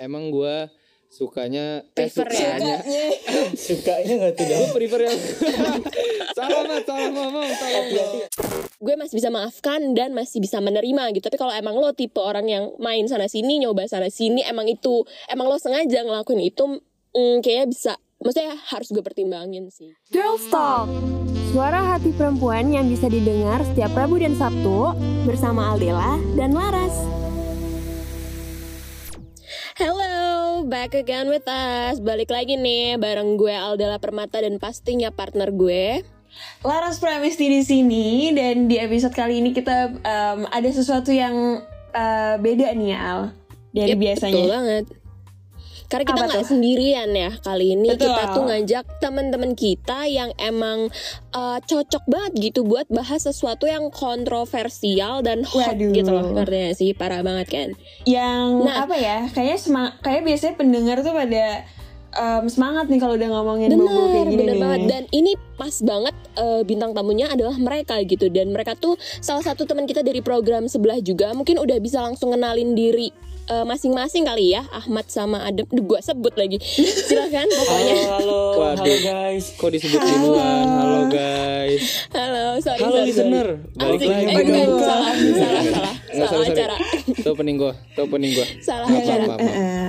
emang gue sukanya eh Prefer ya? sukanya. Sukanya. Nggak tuh gue prefer yang salah banget salah ngomong salah ngomong gue masih bisa maafkan dan masih bisa menerima gitu. Tapi kalau emang lo tipe orang yang main sana sini nyoba sana sini emang itu emang lo sengaja ngelakuin itu mm, kayaknya bisa. Maksudnya harus gue pertimbangin sih. Girls Talk. Suara hati perempuan yang bisa didengar setiap Rabu dan Sabtu Bersama Aldela dan Laras Hello, back again with us. Balik lagi nih bareng gue Aldela Permata dan pastinya partner gue. Laras Pramesti di sini dan di episode kali ini kita em, ada sesuatu yang eh, beda nih Al dari Yep, biasanya. Betul banget. Karena kita nggak sendirian ya kali ini Betul. kita tuh ngajak teman-teman kita yang emang uh, cocok banget gitu buat bahas sesuatu yang kontroversial dan hot Waduh. gitu loh gak sih parah banget kan Yang Nah. apa ya? Kayaknya sema- kayak biasanya pendengar tuh pada em, semangat nih kalau udah ngomongin bobo kayak bener gini bener nih. banget dan ini pas banget uh, bintang tamunya adalah mereka gitu dan mereka tuh salah satu teman kita dari program sebelah juga mungkin udah bisa langsung kenalin diri uh, masing-masing kali ya Ahmad sama Adem. Duh, gua sebut lagi. Silakan pokoknya. Halo, halo, Waduh. halo guys. kok disebut duluan? Halo. Guys. Halo sorry halo sorry, listener. Balik lagi eh, enggak, salah salah salah salah. acara itu opening gue itu opening gue Salah acara.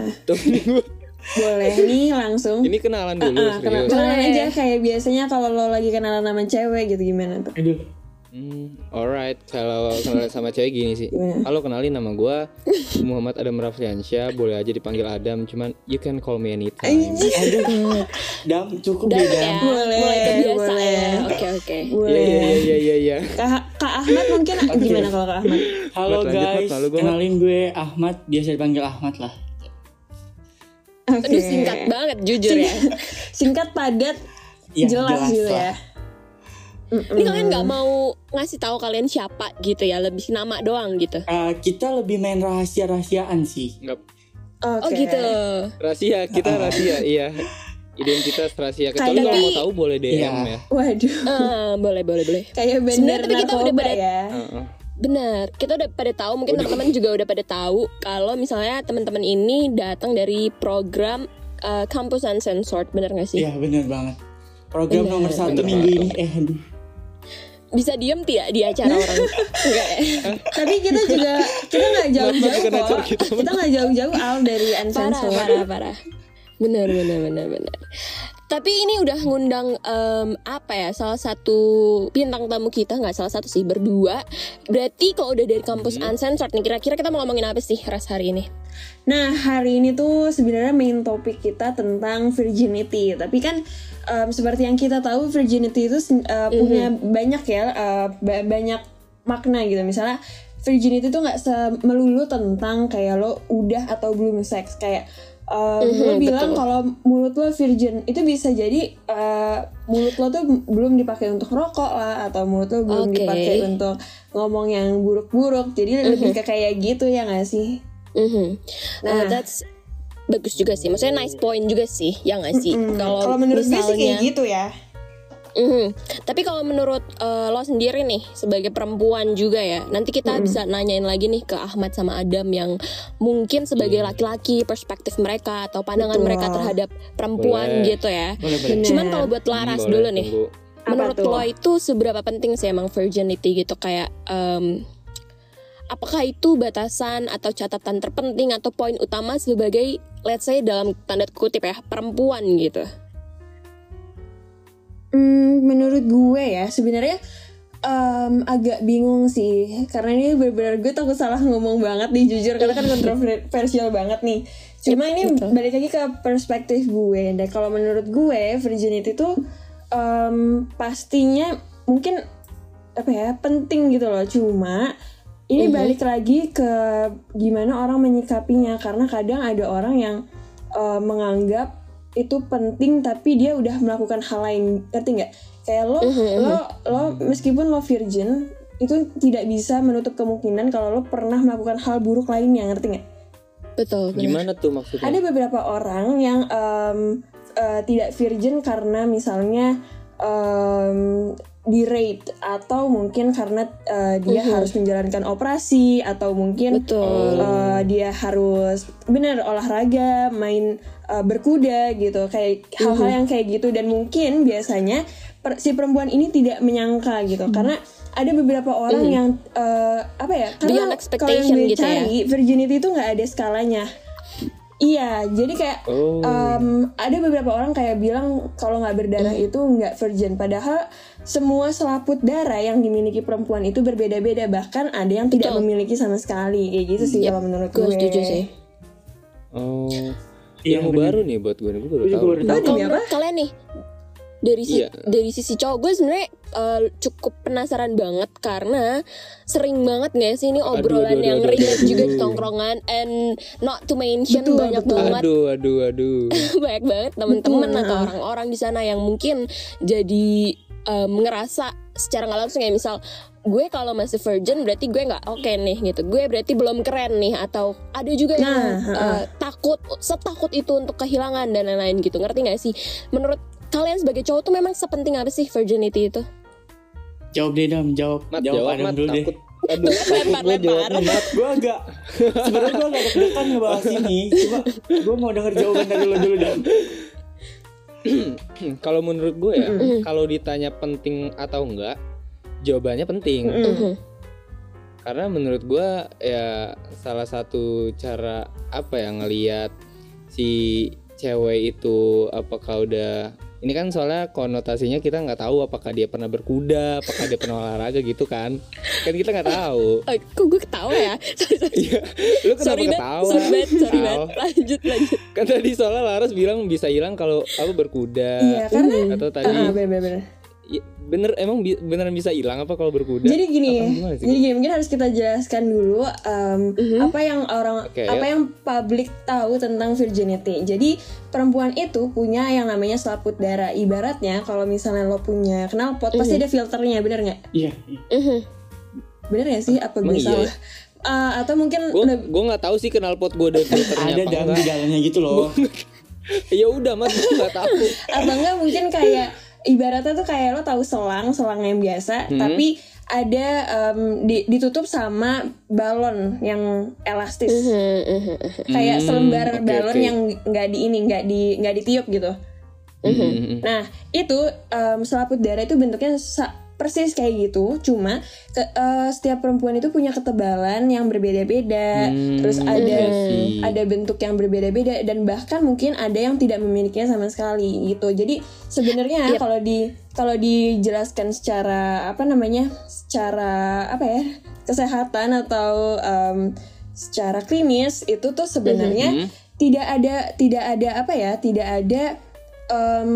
Itu opening gue boleh nih langsung. ini kenalan dulu Ah, kenal- serius. kenalan aja kayak biasanya kalau lo lagi kenalan sama cewek gitu gimana tuh? Aduh. Hmm, alright, kalau kenal sama cewek gini sih. Gimana? Halo, kenalin nama gue Muhammad Adam Rafliansyah. Boleh aja dipanggil Adam, cuman you can call me anytime. Aduh. Dam, cukup Dan deh, ya, Dam. Boleh, mulai terbiasa boleh. ya. Oke oke. Iya Boleh. iya iya iya iya. Kak, Kak Ahmad mungkin gimana kalau Kak Ahmad? Halo lanjut, guys, gua, kenalin gue Ahmad, biasa dipanggil Ahmad lah. Oke. Aduh singkat banget jujur ya. Singkat padat Ya, jelas, jelas gitu lah. ya. Ini kalian nggak mau ngasih tahu kalian siapa gitu ya, lebih nama doang gitu. Eh, kita lebih main rahasia-rahasiaan sih. Enggak Oke. Oh gitu. rahasia, kita rahasia, iya. Identitas rahasia. Kecuali kalau mau tahu boleh DM Iya. ya. Waduh, Ah, boleh boleh boleh. kayak bener Sebenarnya tapi kita udah pada- ya. Heeh. Benar, kita udah pada tahu, mungkin teman-teman juga udah pada tahu kalau misalnya teman-teman ini datang dari program uh, Campus Uncensored, benar gak sih? Iya, bener banget. Program Bener. nomor satu Bener minggu banget. ini. Eh, aduh. Bisa diem tidak di acara orang? Enggak ya? Tapi kita juga kita nggak jauh-jauh bukan kok. kita. Kita nggak jauh-jauh al dari parah uncensored. parah parah benar benar benar benar tapi ini udah ngundang em, apa ya salah satu bintang tamu kita nggak salah satu sih berdua. Berarti kalau udah dari kampus uncensored nih kira-kira kita mau ngomongin apa sih ras hari ini? Nah hari ini tuh sebenarnya main topik kita tentang virginity. Tapi kan em, seperti yang kita tahu virginity itu eh, punya banyak ya ba- banyak makna gitu. Misalnya virginity tuh nggak melulu tentang kayak lo udah atau belum seks. Kayak em, lo Mhm, bilang betul. kalau mulut lo virgin itu bisa jadi eh, mulut lo tuh belum dipakai untuk rokok lah atau mulut lo belum Oke. dipakai untuk ngomong yang buruk-buruk. Jadi lebih ke kayak gitu ya nggak sih? Mhm. Nah. Uh, that's bagus juga sih maksudnya nice point juga sih ya nggak sih kalau Kalau menurut gue sih misalnya kayak gitu ya. Mhm. Tapi kalau menurut eh, lo sendiri nih sebagai perempuan juga ya, nanti kita bisa nanyain lagi nih ke Ahmad sama Adam yang mungkin sebagai laki-laki perspektif mereka atau pandangan Betul. mereka terhadap perempuan Boleh. gitu ya. Boleh, boleh. Cuman kalau buat Laras Hmm, dulu boleh, nih, tunggu. Menurut lo itu seberapa penting sih emang virginity gitu kayak em, apakah itu batasan atau catatan terpenting atau poin utama sebagai let's say dalam tanda kutip ya perempuan gitu. Hmm, menurut gue ya sebenarnya em, agak bingung sih karena ini benar-benar gue takut salah ngomong banget nih jujur karena kan kontroversial banget nih. Cuma ini betul. balik lagi ke perspektif gue. Dan kalau menurut gue virginity itu em, pastinya mungkin apa ya penting gitu loh. Cuma ini balik lagi ke gimana orang menyikapinya karena kadang ada orang yang eh, menganggap itu penting tapi dia udah melakukan hal lain ngerti nggak kayak lo lo lo meskipun lo virgin itu tidak bisa menutup kemungkinan kalau lo pernah melakukan hal buruk lainnya ngerti nggak Betul. benar. Gimana tuh maksudnya? ada beberapa orang yang em, eh, tidak virgin karena misalnya em, di rape atau mungkin karena uh, dia harus menjalankan operasi atau mungkin Betul. uh, dia harus benar olahraga main uh, berkuda gitu kayak hal-hal yang kayak gitu. Dan mungkin biasanya per- si perempuan ini tidak menyangka gitu. Karena ada beberapa orang yang uh, apa ya karena kalau yang gue gitu ya. virginity itu nggak ada skalanya Iya, jadi kayak Oh. um, ada beberapa orang kayak bilang kalau nggak berdarah Hmm. itu nggak virgin. Padahal semua selaput darah yang dimiliki perempuan itu berbeda-beda. Bahkan ada yang tidak Betul. memiliki sama sekali. Kayak gitu sih kalau menurut gue gue. setuju sih Oh. Iya, Ilmu bener. baru nih buat gue nih, gue baru Gue tahu. menurut kalian nih dari si Iya. dari sisi cowok gue sebenarnya uh, cukup penasaran banget karena sering banget nggak sih ini obrolan aduh, yang aduh, relate aduh. juga di tongkrongan and not to mention Betul, banyak betul. banget Aduh, aduh, aduh. banyak banget teman-teman Betul, atau orang-orang di sana yang mungkin jadi um, ngerasa secara nggak langsung ya misal gue kalau masih virgin berarti gue nggak oke nih gitu gue berarti belum keren nih atau ada juga yang Nah, uh, takut setakut itu untuk kehilangan dan lain-lain gitu ngerti nggak sih menurut kalian sebagai cowok tuh memang sepenting apa sih virginity itu Jawab deh dam, jawab. Mat, jawab jawab, Adam Mat. dulu deh. Takut. Aduh, takut gue Lempar-lempar. jawabnya, Mat. Gue agak sebenarnya gue agak deg-degan ngebahas ini. Cuma gue mau denger jawaban dari lo dulu dam. kalau menurut gue ya, kalau ditanya penting atau enggak, jawabannya penting. Karena menurut gue ya salah satu cara apa ya ngelihat si cewek itu apakah udah ini kan soalnya konotasinya kita nggak tahu apakah dia pernah berkuda, apakah dia pernah olahraga gitu kan? Kan kita nggak tahu. Oh, kok gue ketawa ya Iya, lu kenapa sorry ketawa? sorry banget sorry banget lanjut lanjut Kan tadi soalnya Laras bilang bisa hilang kalau apa berkuda. Iya, karena atau tadi Ah, bener-bener. Ya, bener emang bi- beneran bisa hilang apa kalau berkuda? Jadi gini, jadi gini mungkin harus kita jelaskan dulu um, apa yang orang Oke, apa yuk. yang publik tahu tentang virginity. Jadi perempuan itu punya yang namanya selaput darah. Ibaratnya kalau misalnya lo punya knalpot pasti ada filternya, bener nggak? Iya. iya. Mhm. Bener nggak sih? Apa gue iya? Uh, atau mungkin Gue gue nggak tahu sih knalpot gue ada filternya Ada apa dam di dalamnya gitu loh. Ya udah mas gue nggak tahu. atau enggak mungkin kayak ibaratnya tuh kayak lo tahu selang selang yang biasa tapi ada em, di- ditutup sama balon yang elastis. Mhm, mhm, mhm. kayak Hmm, selembar oke, balon oke. yang nggak di ini nggak di nggak ditiup gitu. Nah itu em, selaput darah itu bentuknya sa- persis kayak gitu. Cuma ke- eh, setiap perempuan itu punya ketebalan yang berbeda-beda. Hmm, terus ada iya sih. ada bentuk yang berbeda-beda dan bahkan mungkin ada yang tidak memilikinya sama sekali gitu. Jadi sebenarnya kalau di kalau dijelaskan secara apa namanya secara apa ya kesehatan atau em, secara klinis itu tuh sebenarnya tidak ada tidak ada apa ya tidak ada em,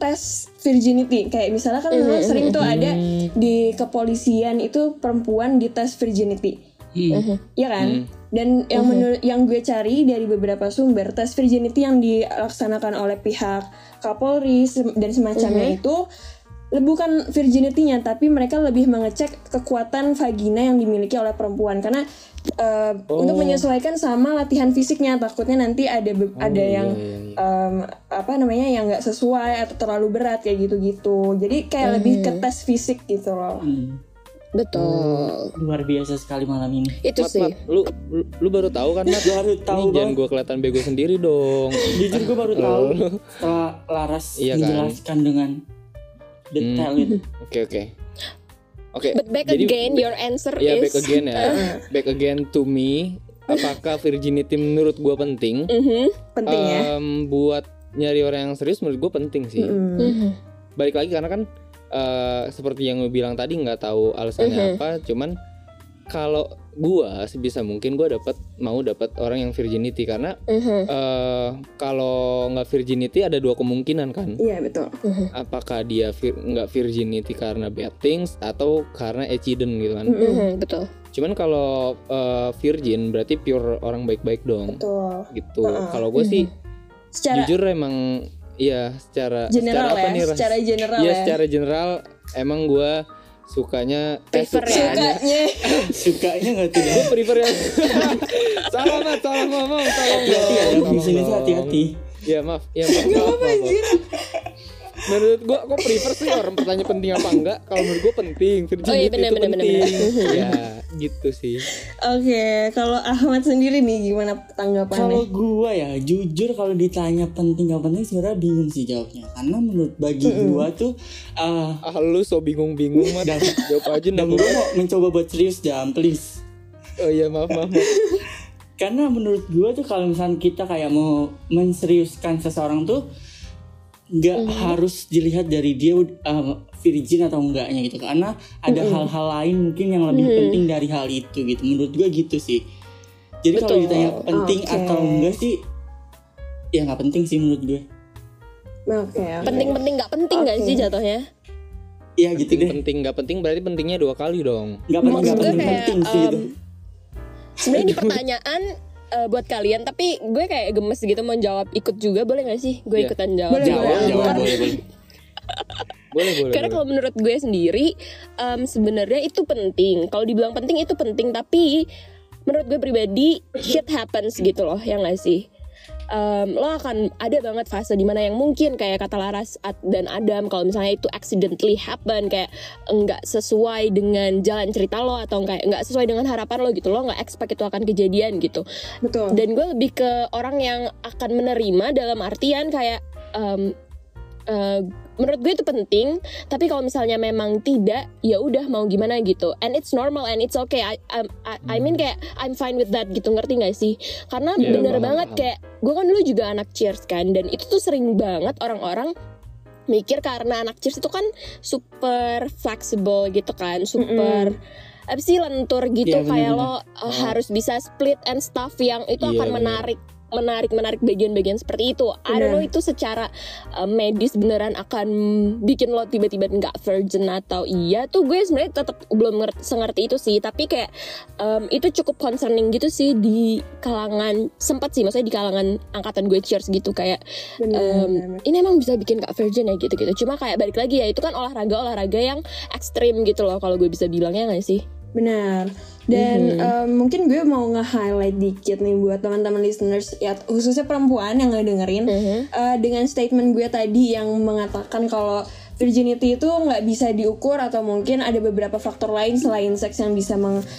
tes virginity. Kayak misalnya kan memang sering tuh ada di kepolisian itu perempuan dites virginity. Iya kan? Dan yang menurut yang gue cari dari beberapa sumber tes virginity yang dilaksanakan oleh pihak Kapolri sem- dan semacamnya itu le- bukan virginity-nya tapi mereka lebih mengecek kekuatan vagina yang dimiliki oleh perempuan. Karena eh, untuk menyesuaikan sama latihan fisiknya takutnya nanti ada be- ada yang em, apa namanya yang nggak sesuai atau terlalu berat kayak gitu-gitu. Jadi kayak lebih ke tes fisik gitu loh. Hmm. betul Luar biasa sekali malam ini. itu Mat, sih Mat, lu, lu lu baru tahu kan Mat? Baru tahu Ini jangan gue kelihatan bego sendiri dong. Jujur gue baru tahu setelah Laras Iya kan? menjelaskan dengan detail itu. Oke oke. Oke. but back jadi- again your answer Ya is back again ya. back again to me. Apakah virginity menurut gue penting? Mhm, Penting ya. Em, buat nyari orang yang serius menurut gue penting sih. Mm. mhm. Balik lagi karena kan eh, seperti yang gue bilang tadi nggak tahu alasannya apa. Cuman kalau gua sebisa mungkin gua dapat mau dapat orang yang virginity karena Mhm. eh kalau nggak virginity ada dua kemungkinan kan. Iya betul. Apakah dia vir- nggak virginity karena bad things atau karena accident gitu kan. Mhm, betul Cuman kalau eh, virgin berarti pure orang baik-baik dong. Betul. Gitu. Heeh. Kalau gue sih Secara jujur emang iya secara general secara apa ya, nih Ras? secara general Iya ya. secara general emang gue sukanya eh, Prefer ya. sukanya Sukanya. Sukanya nggak tuh? gue prefer yang salah mat salah ngomong salah Hati-hati ada ngomong, di sini hati-hati. ya maaf ya maaf, maaf, maaf, maaf. Menurut gua kok prefer sih orang bertanya penting apa enggak kalau menurut gua penting virginity Oh iya, bener, itu bener, bener, penting ya gitu sih Oke, kalau Ahmad sendiri nih gimana Kalau tanggapannya? gua ya jujur kalau ditanya penting gak penting sebenarnya bingung sih jawabnya. Karena menurut bagi gua tuh eh ah lu so bingung-bingung mah Dan- jawab aja dan gua mau mencoba buat serius jam please. oh iya maaf maaf, maaf. Karena menurut gua tuh kalau misalnya kita kayak mau menseriuskan seseorang tuh nggak harus dilihat dari dia uh, virgin atau enggaknya gitu. Karena ada hal-hal lain mungkin yang lebih penting dari hal itu gitu. Menurut gua gitu sih. Jadi kalau ditanya penting Oke. atau enggak sih ya nggak penting sih menurut gue Oke, oke. Penting-penting nggak penting nggak Oke. sih jatuhnya? ya gitu penting deh. penting. Nggak penting berarti pentingnya dua kali dong. Nggak penting nggak gue penting kayak, penting sih gitu. um, Sebenarnya ini pertanyaan eh, buat kalian, tapi gue kayak gemes gitu mau jawab ikut juga boleh nggak sih? Gue Iya. ikutan jawab. Boleh, jawab boleh. jawab Karena- boleh boleh boleh boleh Karena kalau menurut gue sendiri, em, sebenarnya itu penting. Kalau dibilang penting itu penting, tapi menurut gue pribadi shit happens gitu loh, yang nggak sih? Em, lo akan ada banget fase di mana yang mungkin kayak kata Laras dan Adam kalau misalnya itu accidentally happen kayak nggak sesuai dengan jalan cerita lo atau nggak nggak sesuai dengan harapan lo gitu lo nggak expect itu akan kejadian gitu Betul. dan gue lebih ke orang yang akan menerima dalam artian kayak em, eh, menurut gue itu penting tapi kalau misalnya memang tidak ya udah mau gimana gitu. And it's normal and it's okay. I I, I, I mean kayak I'm fine with that gitu ngerti gak sih? Karena Iya, bener banget kayak gue kan dulu juga anak cheers kan dan itu tuh sering banget orang-orang mikir karena anak cheers itu kan super flexible gitu kan super apa sih lentur gitu Iya, kayak lo uh, harus bisa split and stuff yang itu Iya, akan menarik menarik menarik bagian-bagian seperti itu. I don't know itu secara uh, medis beneran akan bikin lo tiba-tiba nggak virgin atau iya tuh gue sebenarnya tetap belum ngerti sengerti itu sih tapi kayak um, itu cukup concerning gitu sih di kalangan sempat sih maksudnya di kalangan angkatan gue cheers gitu kayak Bener, um, bener. ini emang bisa bikin gak virgin ya gitu-gitu cuma kayak balik lagi ya itu kan olahraga olahraga yang ekstrim gitu loh kalau gue bisa bilangnya nggak sih Benar. Dan Mhm. em, mungkin gue mau nge-highlight dikit nih buat teman-teman listeners ya khususnya perempuan yang ngedengerin Mhm. Eh, dengan statement gue tadi yang mengatakan kalau virginity itu nggak bisa diukur atau mungkin ada beberapa faktor lain selain seks yang bisa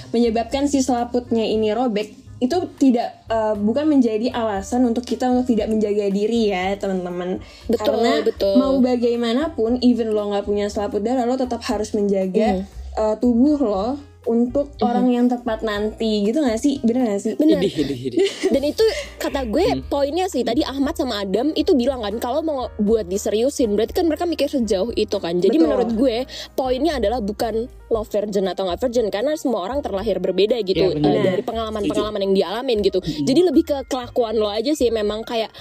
menyebabkan si selaputnya ini robek itu tidak eh, bukan menjadi alasan untuk kita untuk tidak menjaga diri ya teman-teman Betul, karena betul. mau bagaimanapun even lo nggak punya selaput darah lo tetap harus menjaga Mhm. eh, tubuh lo untuk orang yang tepat nanti gitu gak sih? Bener gak sih? Bener. Idih, idih, idih. dan itu kata gue poinnya sih tadi Ahmad sama Adam itu bilang kan kalau mau buat diseriusin berarti kan mereka mikir sejauh itu kan. Jadi Betul. menurut gue poinnya adalah bukan lo virgin atau nggak virgin karena semua orang terlahir berbeda gitu benar. eh, dari pengalaman-pengalaman yang dialamin gitu. Jadi lebih ke kelakuan lo aja sih memang kayak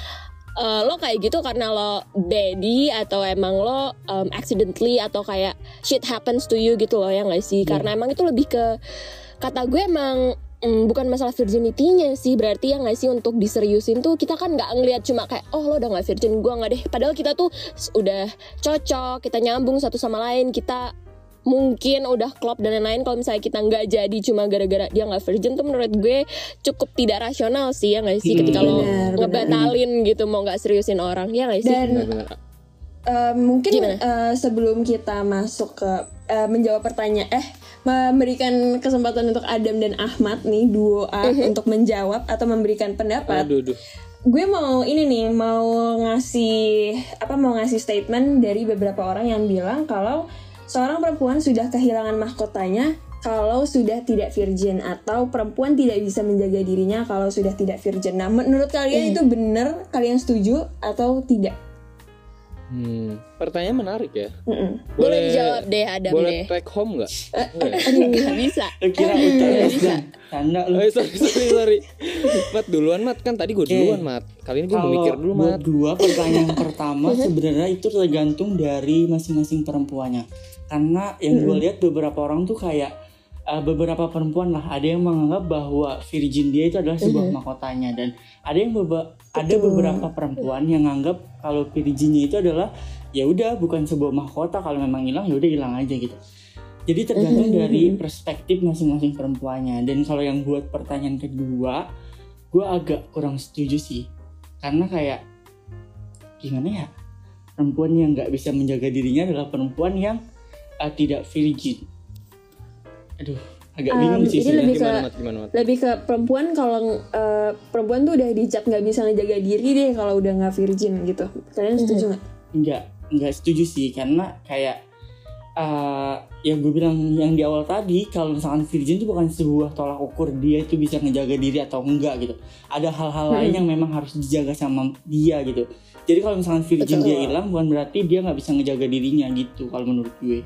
eh, lo kayak gitu karena lo daddy atau emang lo um, accidentally atau kayak shit happens to you gitu loh ya nggak sih? Karena emang itu lebih ke kata gue emang mm, bukan masalah virginity-nya sih. Berarti ya nggak sih untuk diseriusin tuh kita kan nggak ngelihat cuma kayak oh lo udah nggak virgin gue nggak deh. Padahal kita tuh udah cocok kita nyambung satu sama lain kita mungkin udah klop dan lain-lain. Kalau misalnya kita nggak jadi cuma gara-gara dia nggak virgin tuh menurut gue cukup tidak rasional sih ya nggak sih? Ketika lo Benar, benar. ngebatalin gitu mau nggak seriusin orang ya nggak sih? Dan eh, mungkin Gimana? eh, sebelum kita masuk ke eh, menjawab pertanyaan eh memberikan kesempatan untuk Adam dan Ahmad nih duo A Mhm. untuk menjawab atau memberikan pendapat. Aduh aduh. Gue mau ini nih mau ngasih apa mau ngasih statement dari beberapa orang yang bilang kalau seorang perempuan sudah kehilangan mahkotanya kalau sudah tidak virgin atau perempuan tidak bisa menjaga dirinya kalau sudah tidak virgin. Nah, menurut kalian itu benar? Kalian setuju atau tidak? Hmm. pertanyaan menarik ya Mm-mm. boleh dijawab deh Adam boleh deh track home nggak Nggak ya? nggak bisa Lu kira UTS dan tanda lu Oh, sorry, sorry, sorry. Mat duluan, Mat. Kan tadi gue duluan, Mat. Kali ini gue mikir dulu, buat Mat. gua pertanyaan pertama sebenarnya itu tergantung dari masing-masing perempuannya. Karena yang gue lihat beberapa orang tuh kayak uh, beberapa perempuan lah ada yang menganggap bahwa virgin dia itu adalah sebuah mahkotanya dan ada yang beba- ada beberapa perempuan yang menganggap kalau virginnya itu adalah ya udah bukan sebuah mahkota kalau memang hilang ya udah hilang aja gitu. Jadi tergantung dari perspektif masing-masing perempuannya. Dan kalau yang buat pertanyaan kedua, gue agak kurang setuju sih. Karena kayak gimana ya? perempuan yang nggak bisa menjaga dirinya adalah perempuan yang uh, tidak virgin. Aduh, agak Um, bingung sih. ini lebih gimana ke- mat gimana mat lebih ke perempuan kalau eh, perempuan tuh udah dicap nggak bisa ngejaga diri deh kalau udah nggak virgin gitu kalian setuju nggak Enggak, enggak setuju sih karena kayak uh, yang gue bilang yang di awal tadi kalau misalkan virgin itu bukan sebuah tolak ukur dia itu bisa ngejaga diri atau enggak gitu. Ada hal-hal lain yang memang harus dijaga sama dia gitu. Jadi kalau misalkan virgin Betul. dia hilang bukan berarti dia nggak bisa ngejaga dirinya gitu kalau menurut gue.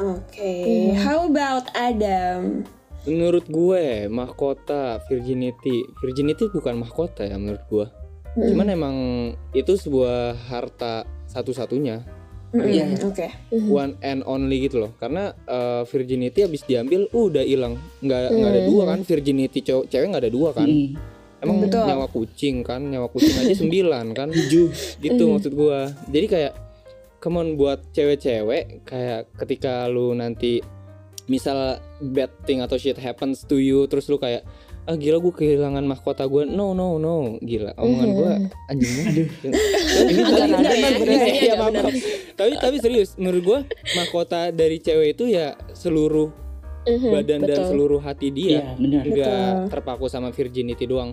Oke Hmm. how about Adam menurut gue mahkota virginity virginity bukan mahkota ya menurut gue Hmm. cuman emang itu sebuah harta satu-satunya Mm-mm, Iya. oke one and only gitu loh karena uh, virginity habis diambil uh, udah hilang nggak nggak ada Hmm. dua kan virginity cowok cewek nggak ada dua kan Mm, emang Betul. nyawa kucing kan nyawa kucing aja sembilan kan tujuh. gitu Mhm. maksud gua jadi kayak come on buat cewek-cewek kayak ketika lu nanti misal bad thing atau shit happens to you terus lu kayak ah gila gue kehilangan mahkota gue no no no. Gila omongan gua anjing ini tadi ya, tapi tapi serius menurut gua mahkota dari cewek itu ya seluruh Mhm, badan dan betul. seluruh hati dia Iya, benar. nggak terpaku sama virginity doang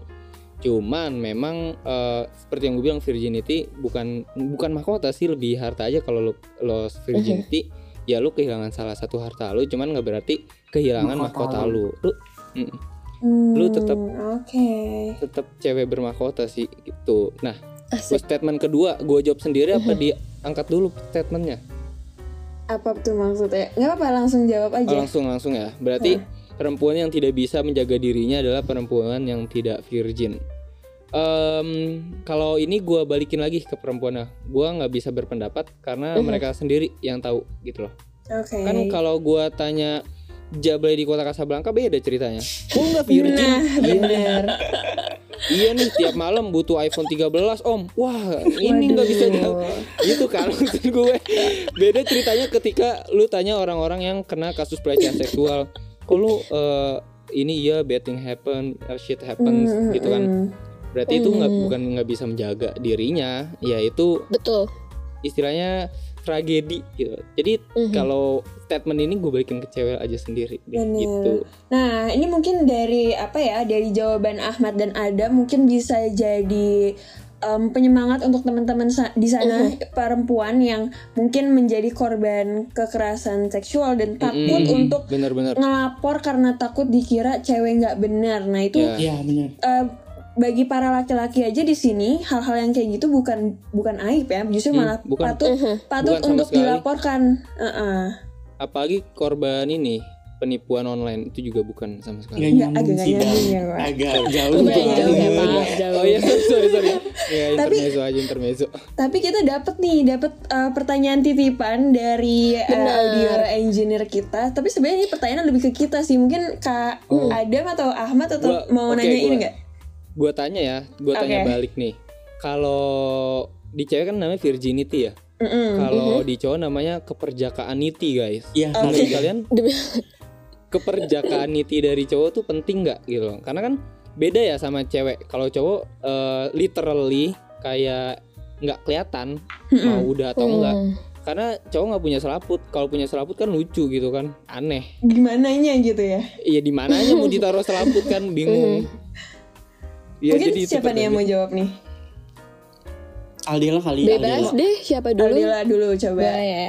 cuman memang eh, seperti yang gue bilang virginity bukan bukan mahkota sih lebih harta aja. Kalau lo lost virginity ya lu kehilangan salah satu harta lu cuman nggak berarti kehilangan Mahkota mahkota, lu lu mm, Hmm, Lu tetep- oke. tetap cewek bermahkota sih gitu. Nah Asik. buat statement kedua gue jawab sendiri apa diangkat dulu statementnya? Apa tuh maksudnya? Nggak apa langsung jawab Oh, aja langsung langsung ya. Berarti perempuan yang tidak bisa menjaga dirinya adalah perempuan yang tidak virgin. Em, kalau ini gua balikin lagi ke perempuannya, gua nggak bisa berpendapat karena mereka sendiri yang tahu gitu loh. oke Kan kalau gua tanya Jablay di kota Kasablanka beda ceritanya. Gua nggak virgin. nah Iya, bener iya nih tiap malam butuh iPhone 13 om. Wah ini nggak bisa jawab. Gitu kan maksud gue. Beda ceritanya ketika lu tanya orang-orang yang kena kasus pelecehan seksual. Kok lu eh, ini iya betting happen, uh, shit happens Hmm, gitu kan. hmm. Berarti itu nggak bukan nggak bisa menjaga dirinya, ya itu betul istilahnya tragedi gitu. Jadi Mhm. kalau statement ini gue balikin ke cewek aja sendiri deh, Bener. gitu. Nah, ini mungkin dari apa ya? Dari jawaban Ahmad dan Adam mungkin bisa jadi em, penyemangat untuk teman-teman sa- di sana perempuan yang mungkin menjadi korban kekerasan seksual dan takut Mm-mm. untuk Bener-bener. ngelapor karena takut dikira cewek nggak benar. Nah, itu Ya. Iya, benar. eh, bagi para laki-laki aja di sini hal-hal yang kayak gitu bukan bukan aib ya, justru Hmm, malah bukan. patut patut Bukan untuk dilaporkan. Heeh. Apalagi korban ini penipuan online itu juga bukan sama sekali. Nggak Nggak, nyambung agak nggak sih, nyambung ya, Pak. Agak jauh. Lumayan banget. jauh ya pak jauh Oh iya, sorry sorry. Ya Tapi- intermezzo aja intermezzo. Tapi kita dapat nih, dapat uh, pertanyaan titipan dari uh, Bener. audio engineer kita. Tapi sebenarnya ini pertanyaan lebih ke kita sih. Mungkin Kak Oh. Adam atau Ahmad atau Gua- mau oke, nanya ini gua- nggak? Gua tanya ya, gua tanya Oke. balik nih. Kalau di cewek kan namanya virginity ya. Mm-mm. Kalau di cowok namanya keperjakaan niti guys. Iya, Menurut kali. kalian keperjakaan niti dari cowok tuh penting nggak gitu loh? Karena kan beda ya sama cewek. Kalau cowok eh, literally kayak nggak kelihatan mau udah atau enggak. Hmm. Karena cowok nggak punya selaput. Kalau punya selaput kan lucu gitu kan, aneh. Gimananya gitu ya? Iya di mananya mau ditaruh selaput kan bingung. Ya, Mungkin jadi siapa nih yang mau jawab nih? Aldila kali. bebas Aldila. deh siapa dulu Aldila dulu coba. Boleh ya.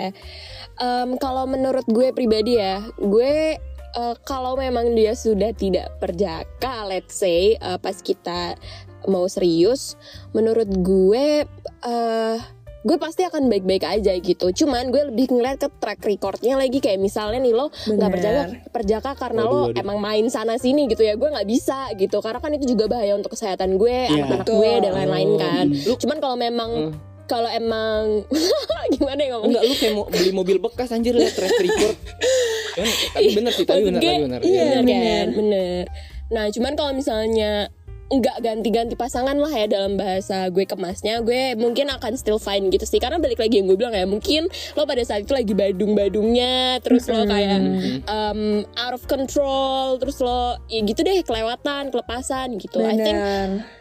Em, kalau menurut gue pribadi ya, gue eh, kalau memang dia sudah tidak perjaka, let's say eh, pas kita mau serius, menurut gue eh gue pasti akan baik-baik aja gitu. Cuman gue lebih ngeliat ke track recordnya lagi kayak misalnya nih lo nggak perjaka perjaka karena Waduh, lo emang main sana sini gitu ya. Gue nggak bisa gitu karena kan itu juga bahaya untuk kesehatan gue, Iya. anak-anak gue dan lain-lain kan. Lu- Cuman kalau memang Hmm. Kalau emang gimana ya ngomongnya? Enggak lu kayak mau beli mobil bekas anjir lihat track record. Cuman, tapi bener sih, tapi bener, tapi bener. iya. bener bener. kan bener nah cuman kalau misalnya nggak ganti-ganti pasangan lah ya dalam bahasa gue kemasnya gue mungkin akan still fine gitu sih karena balik lagi yang gue bilang ya mungkin lo pada saat itu lagi badung-badungnya terus lo kayak um, out of control terus lo ya gitu deh kelewatan kelepasan gitu I think.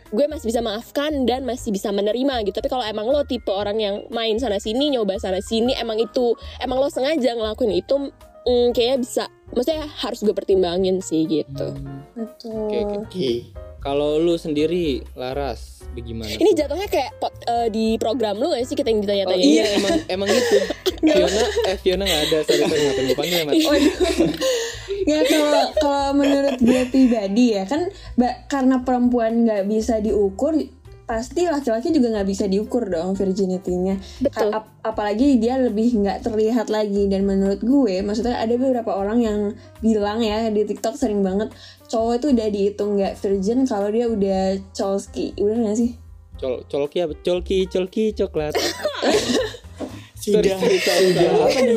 Gue masih bisa maafkan dan masih bisa menerima gitu tapi kalau emang lo tipe orang yang main sana sini nyoba sana sini emang itu emang lo sengaja ngelakuin itu mm, kayaknya bisa maksudnya harus gue pertimbangin sih gitu Betul. Oke, oke. Oke. Kalau lu sendiri, Laras, bagaimana? ini jatuhnya kayak pot- eh, di program lu gak sih kita yang Oh ditanya-tanya iya emang emang gitu. Fiona eh Fiona nggak ada sorry sorry nggak gue panggil ya Mat. Ya kalau kalau menurut gue pribadi ya kan ba- karena perempuan nggak bisa diukur pasti laki-laki juga nggak bisa diukur dong virginity-nya. Betul. Ap- apalagi dia lebih nggak terlihat lagi dan menurut gue maksudnya ada beberapa orang yang bilang ya di TikTok sering banget cowok itu udah dihitung nggak virgin kalau dia udah cholski udah nggak sih? Col colki apa? Colki colki coklat. Sudah, sudah apa nih?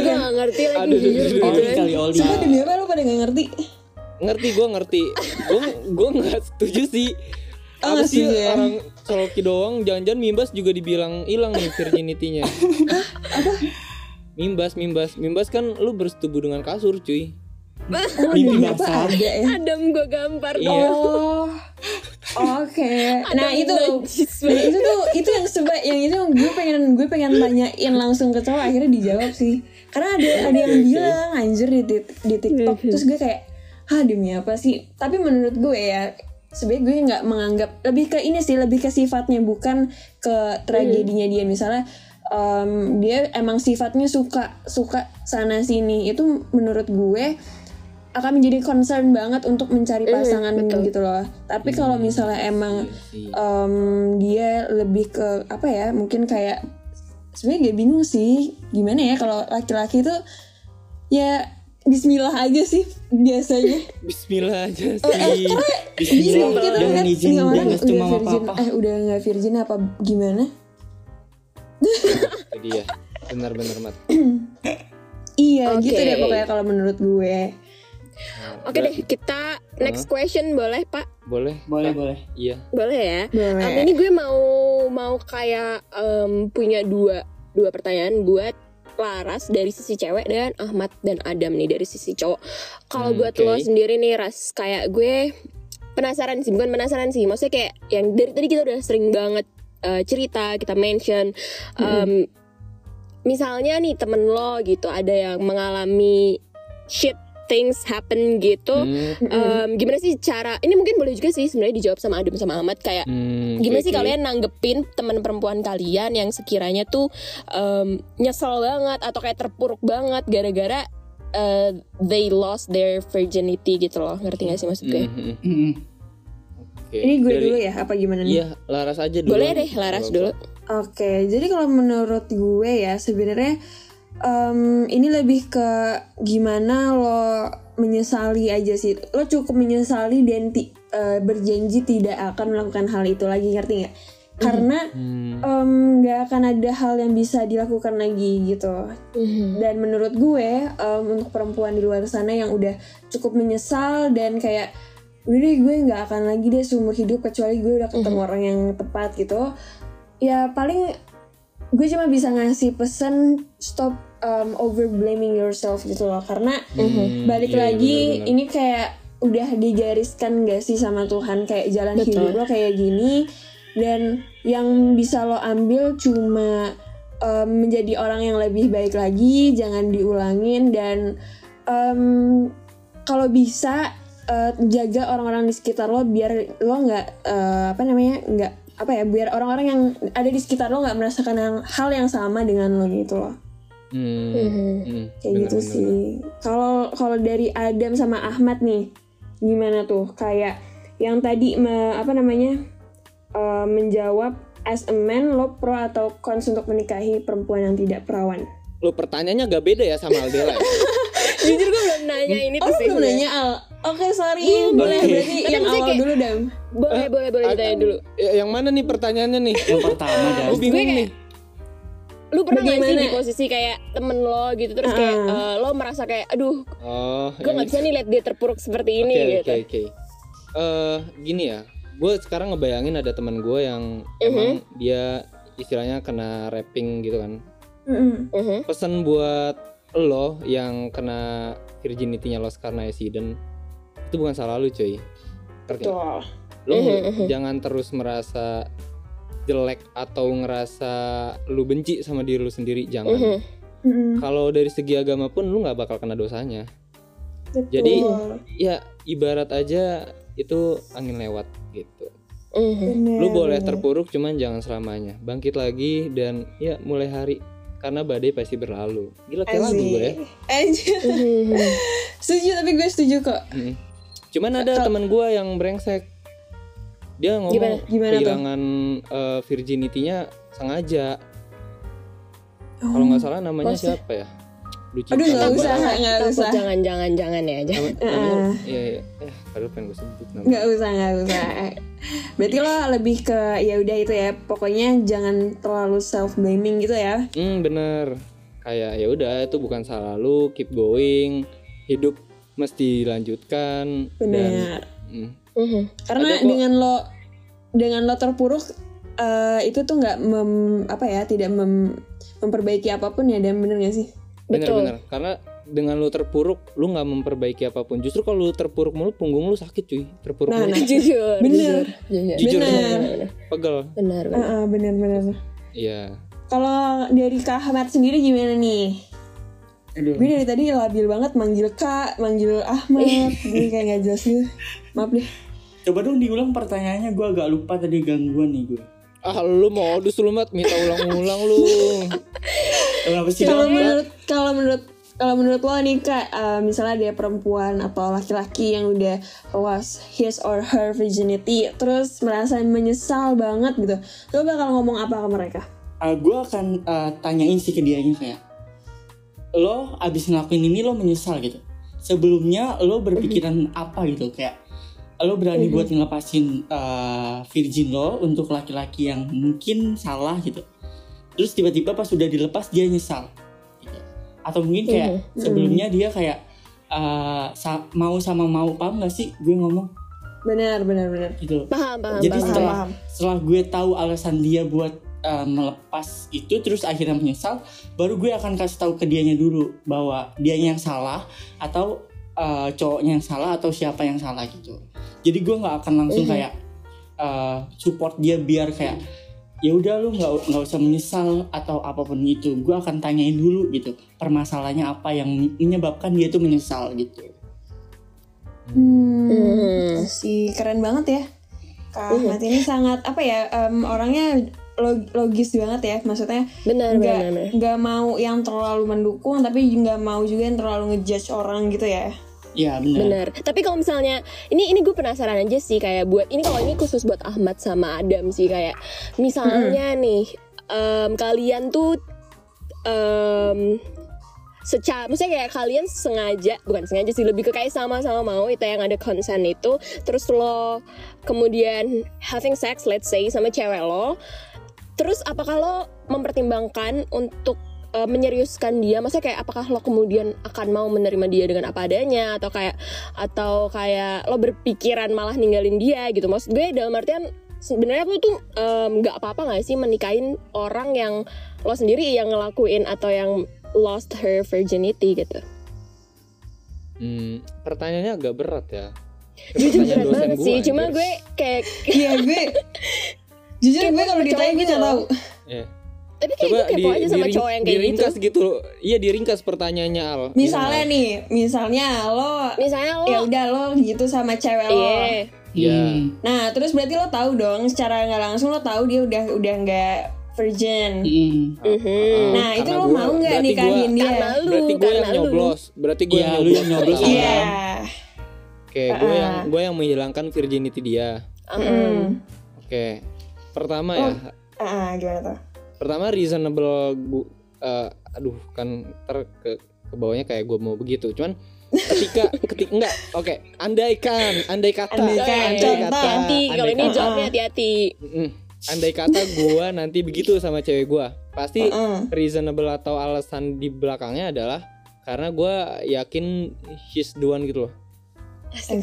gue gak ngerti lagi Aduh, jujur Oli kali oli. Sumpah demi apa lu pada nggak ngerti? ngerti gue ngerti. Gue gue nggak setuju sih. Oh, Apa sih setuju ya? orang colki doang? Jangan-jangan mimbas juga dibilang hilang nih virginity-nya. Mimbas, mimbas, mimbas kan lu bersetubuh dengan kasur, cuy. Mimpi Apa basah. ada ya? Adam gue gampar Iya. Oh, oke. Nah Adam itu, nah, itu tuh itu yang seba, yang itu yang gue pengen gue pengen tanyain langsung ke cowok akhirnya dijawab sih. Karena ada ada yang bilang anjir di tik- di TikTok terus gue kayak, ah demi apa sih? Tapi menurut gue ya sebenarnya gue nggak menganggap lebih ke ini sih lebih ke sifatnya bukan ke tragedinya dia misalnya em, dia emang sifatnya suka suka sana sini itu menurut gue akan menjadi concern banget untuk mencari pasangan betul. gitu loh. Tapi kalau misalnya emang em, dia lebih ke apa ya? Mungkin kayak sebenarnya gue bingung sih gimana ya kalau laki-laki tuh ya Bismillah aja sih biasanya. Bismillah aja Eh, sih. Bismillah, Gitu jangan kan, izin ini orang udah mama virgin, papa. eh udah nggak virgin apa gimana? Jadi ya, benar-benar mat. Iya Oke. gitu deh pokoknya kalau menurut gue. Nah, Oke deh, kita next question boleh Pak? Boleh? Boleh, Pak? boleh. Iya. Boleh ya. Boleh. Um, ini gue mau mau kayak em, punya dua dua pertanyaan buat Laras dari sisi cewek dan Ahmad dan Adam nih dari sisi cowok. Kalau Hmm, buat oke. lo sendiri nih Ras, kayak gue penasaran sih, bukan penasaran sih. Maksudnya kayak yang dari tadi kita udah sering banget uh, cerita, kita mention em, misalnya nih temen lo gitu ada yang mengalami shit things happen gitu. Hmm, Em, gimana sih cara ini mungkin boleh juga sih sebenarnya dijawab sama Adam sama Ahmad kayak hmm, gimana oke, sih kalian nanggepin teman perempuan kalian yang sekiranya tuh em, nyesel banget atau kayak terpuruk banget gara-gara eh, they lost their virginity gitu loh ngerti gak sih maksud gue? Hmm, hmm, Mm-mm. oke. Ini gue Dari- dulu ya apa gimana nih? Iya, Laras aja dulu. Boleh deh Laras dulu. Oke, jadi kalau menurut gue ya sebenarnya em, ini lebih ke gimana lo menyesali aja sih. Lo cukup menyesali dan ti- eh, berjanji tidak akan melakukan hal itu lagi, ngerti nggak? Karena Hmm, nggak akan ada hal yang bisa dilakukan lagi gitu. Mhm. Dan menurut gue em, untuk perempuan di luar sana yang udah cukup menyesal dan kayak udah deh gue nggak akan lagi deh seumur hidup kecuali gue udah ketemu orang yang tepat gitu. Ya paling gue cuma bisa ngasih pesan stop um, over blaming yourself gitu loh. Karena hmm, balik iya, lagi benar-benar. ini kayak udah digariskan gak sih sama Tuhan? Kayak jalan Betul. hidup lo kayak gini dan yang bisa lo ambil cuma um, menjadi orang yang lebih baik lagi jangan diulangin dan um, kalau bisa uh, jaga orang-orang di sekitar lo biar lo nggak uh, apa namanya nggak apa ya biar orang-orang yang ada di sekitar lo nggak merasakan yang, hal yang sama dengan lo gitu loh Hmm, Mhm. hmm, kayak benar, gitu benar, sih kalau kalau dari Adam sama Ahmad nih gimana tuh kayak yang tadi me- apa namanya uh, menjawab as a man lo pro atau cons untuk menikahi perempuan yang tidak perawan Lo pertanyaannya gak beda ya sama Aldela ya? Jujur gue belum nanya ini oh tuh sih. belum nanya Al oke sorry Belum, boleh berarti Tapi yang awal kayak- dulu Dam Boleh, boleh, boleh ditanya dulu. Ya, yang mana nih pertanyaannya nih? Yang pertama dan Gue bingung kayak- nih. Lu pernah gak sih di posisi kayak temen lo gitu terus kayak eh, lo merasa kayak aduh Oh, gue nggak bisa nih lihat dia terpuruk seperti ini Oke gitu. oke oke. Eh gini ya, gue sekarang ngebayangin ada teman gue yang Mhm. emang dia istilahnya kena rapping gitu kan. Mhm. Pesan buat lo yang kena virginity-nya lost karena accident itu bukan salah lu cuy. Nggak? lu Mhm, mhm. jangan terus merasa jelek atau ngerasa lu benci sama diri lu sendiri jangan Mhm. Mm-mm. kalau dari segi agama pun lu nggak bakal kena dosanya Betul. Jadi, ya ibarat aja itu angin lewat gitu Mhm. Bener, lu boleh terpuruk cuman jangan selamanya bangkit lagi dan ya mulai hari karena badai pasti berlalu gila kayak lagu gue ya Anjir. Mhm. setuju tapi gue setuju kok Mm. cuman ada teman gue yang brengsek dia ngomong Gimana? Gimana tuh? kehilangan eh, virginity-nya sengaja. Kalau nggak salah namanya pasti. siapa ya? Lucu Aduh, nggak usah, nggak usah. jangan jangan jangan ya jangan. Namanya- iya iya. Eh padahal pengen gue sebut namanya. Nggak usah nggak usah. Berarti lo lebih ke ya udah itu ya pokoknya jangan terlalu self blaming gitu ya. Hmm bener. Kayak ya udah itu bukan salah lu keep going. Hidup mesti dilanjutkan. Dan benar hmm, Mhm. karena Ada dengan lo dengan lo terpuruk eh, itu tuh nggak mem- apa ya tidak mem- memperbaiki apa pun ya dan bener gak sih bener Betul. bener karena dengan lu terpuruk lu nggak memperbaiki apa pun justru kalau lu terpuruk mulu punggung lu sakit cuy terpuruk Nah, mulu nah. Jujur. Bener. Jujur. Jujur. bener pegel Benar benar. Heeh, bener bener iya kalau dari Kak Ahmad sendiri gimana nih Aduh. gue dari tadi labil banget manggil Kak manggil Ahmad gue kayak gak jelas gitu maaf deh Coba dong diulang pertanyaannya gue agak lupa tadi gangguan nih gue. ah lu modus lu mat minta ulang-ulang lu Kenapa sih? kalau menurut kalau menurut kalau menurut lo nih kak eh, misalnya dia perempuan atau laki-laki yang udah lost his or her virginity terus merasa menyesal banget gitu lo bakal ngomong apa ke mereka gue akan uh, tanyain sih ke dianya kayak lo abis ngelakuin ini lo menyesal gitu sebelumnya lo berpikiran apa gitu kayak lo berani buat ngelepasin uh, virgin lo untuk laki-laki yang mungkin salah gitu. Terus tiba-tiba pas sudah dilepas dia nyesal. Gitu. atau mungkin kayak sebelumnya dia kayak uh, sa- mau sama mau paham gak sih gue ngomong? Benar benar benar. Gitu. Paham paham jadi paham. setelah paham. setelah gue tahu alasan dia buat uh, melepas itu terus akhirnya menyesal baru gue akan kasih tahu ke dianya dulu bahwa dianya yang salah atau uh, cowoknya yang salah atau siapa yang salah gitu jadi gue nggak akan langsung kayak uh, support dia biar kayak ya udah lu nggak nggak usah menyesal atau apa pun itu. Gue akan tanyain dulu gitu permasalahannya apa yang menyebabkan dia tuh menyesal? Gitu. Hmm, Hmm. si keren banget ya. Kak Ahmad ini sangat apa ya em, orangnya log- logis banget ya. Maksudnya Benar nggak nggak mau yang terlalu mendukung tapi nggak mau juga yang terlalu ngejudge orang gitu ya ya benar Bener. Tapi kalau misalnya ini ini gue penasaran aja sih kayak buat ini kalau ini khusus buat Ahmad sama Adam sih kayak misalnya nih em, kalian tuh em secara maksudnya kayak kalian sengaja bukan sengaja sih lebih ke kayak sama-sama mau itu yang ada konsen itu terus lo kemudian having sex let's say sama cewek lo terus apakah lo mempertimbangkan untuk uh, menyeriuskan dia. Maksudnya kayak apakah lo kemudian akan mau menerima dia dengan apa adanya? Atau kayak atau kayak lo berpikiran malah ninggalin dia gitu. Maksud gue dalam artian sebenarnya lo tuh nggak apa-apa nggak sih menikahin orang yang lo sendiri yang ngelakuin atau yang lost her virginity gitu? Hmm, pertanyaannya agak berat ya. Jujur Pertanyaan berat dosen banget gua, sih cuma gue kayak iya gue jujur gue kalau ditanya gue gitu tahu. Iya. Tapi kayak gue kepo aja sama cowok yang kayak gitu diringkas gitu. Iya diringkas pertanyaannya Al. misalnya Iya, nih misalnya lo misalnya lo ya udah lo gitu sama cewek lo iya Iya. Hmm. nah terus berarti lo tahu dong secara nggak langsung lo tahu dia udah udah nggak virgin. Mhm. nah itu lo gua- mau nggak nikahin dia karena lu Berarti gue yang nyoblos. Berarti gue Iya, yang lu nyoblos. yang nyoblos. iya Oke, gue yang gue yang menghilangkan virginity dia. Mhm. Oke. Pertama Oh. ya. ah gimana tuh Pertama reasonable gu, eh, aduh kan ter ke ke bawahnya kayak gue mau begitu. Cuman ketika ketika enggak oke andaikan andai kata Andaikan, contoh. hati-hati kalau andai ini kata- jawabnya hati-hati andai kata gue nanti begitu sama cewek gue pasti Heeh. reasonable atau alasan di belakangnya adalah karena gue yakin she's the one gitu loh Asik.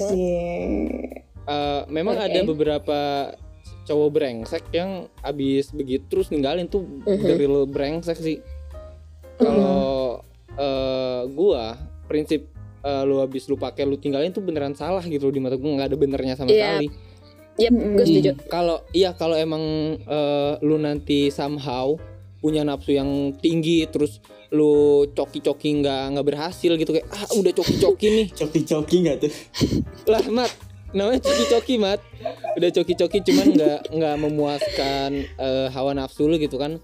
Eh, memang Oke. ada beberapa cowok brengsek yang abis begitu terus ninggalin tuh Mhm. the real brengsek sih kalau eh, gua prinsip eh, lu abis lu pakai lu tinggalin tuh beneran salah gitu di mata gua nggak ada benernya sama Iya. sekali Yep, gue setuju. Kalau iya kalau emang eh, lu nanti somehow punya nafsu yang tinggi terus lu coki-coki nggak nggak berhasil gitu kayak ah udah coki-coki nih Coki-coki nggak tuh? lah mat namanya coki-coki mat. Udah coki-coki cuman nggak nggak memuaskan eh, hawa nafsu lu gitu kan.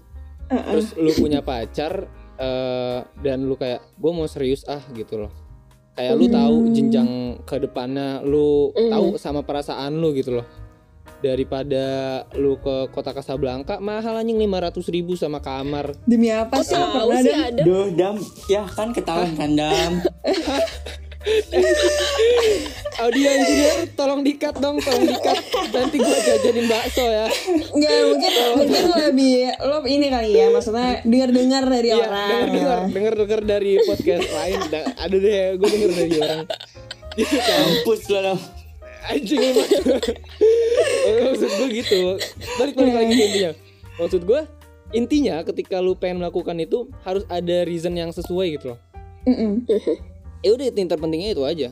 Terus lu punya pacar eh, dan lu kayak gue mau serius ah gitu loh. Kayak lu tahu jenjang ke depannya lu tahu sama perasaan lu gitu loh. Daripada lu ke kota Casablanca mahal anjing 500 ribu sama kamar. Demi apa sih? Nggak Tahu pernah sih ada. Duh, Dam, ya kan ketahuan kan Dam. audio engineer tolong dikat dong tolong dikat nanti gua jajanin bakso ya. Nggak mungkin mungkin lo lebih lo ini kali ya maksudnya dengar-dengar dari Iya, orang. denger denger denger dari podcast lain. Da- ada deh gue denger dari orang. Gitu kan Kampus lo anjing emang. maksud gue gitu. Balik balik lagi intinya. Maksud gue intinya ketika lu pengen melakukan itu harus ada reason yang sesuai gitu loh. Mm-mm. ya udah yang terpentingnya itu aja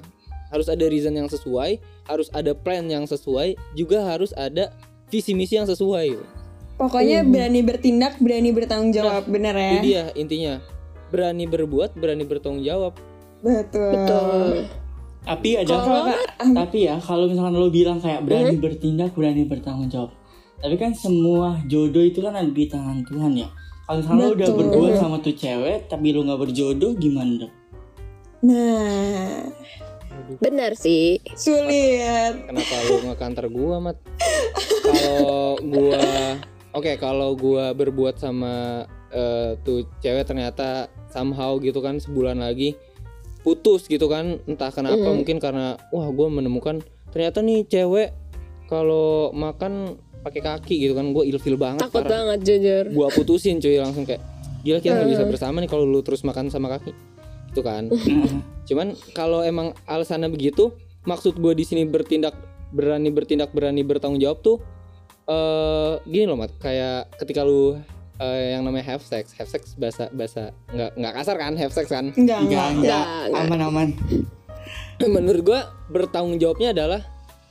harus ada reason yang sesuai harus ada plan yang sesuai juga harus ada visi misi yang sesuai gitu. Pokoknya berani bertindak, berani bertanggung jawab, bener ya? itu dia intinya berani berbuat berani bertanggung jawab Betul. Betul. Tapi ada Kalau Kak, tapi ya kalau misalkan lo bilang kayak berani bertindak, berani bertanggung jawab. Tapi kan semua jodoh itu kan ada di tangan Tuhan ya. Kalau misalkan lo udah berbuat sama tuh cewek tapi lo nggak berjodoh gimana dong? Nah, Benar sih. sulit. Kenapa lu ngekanter gua, Mat? Kalau gua Oke, kalau gua berbuat sama eh, tuh cewek ternyata somehow gitu kan sebulan lagi putus gitu kan, entah kenapa mungkin karena wah gua menemukan ternyata nih cewek kalau makan pakai kaki gitu kan, gua ilfil banget Takut parah. banget jujur. Gua putusin cuy langsung kayak gila kita nggak bisa bersama nih kalau lu terus makan sama kaki. Gitu kan. Cuman kalau emang alasannya begitu, maksud gue di sini bertindak berani bertindak berani bertanggung jawab tuh eh gini loh mat kayak ketika lu eh, yang namanya have sex have sex bahasa bahasa nggak nggak kasar kan have sex kan Enggak, Enggak, enggak. enggak, enggak. aman-aman. menurut gue bertanggung jawabnya adalah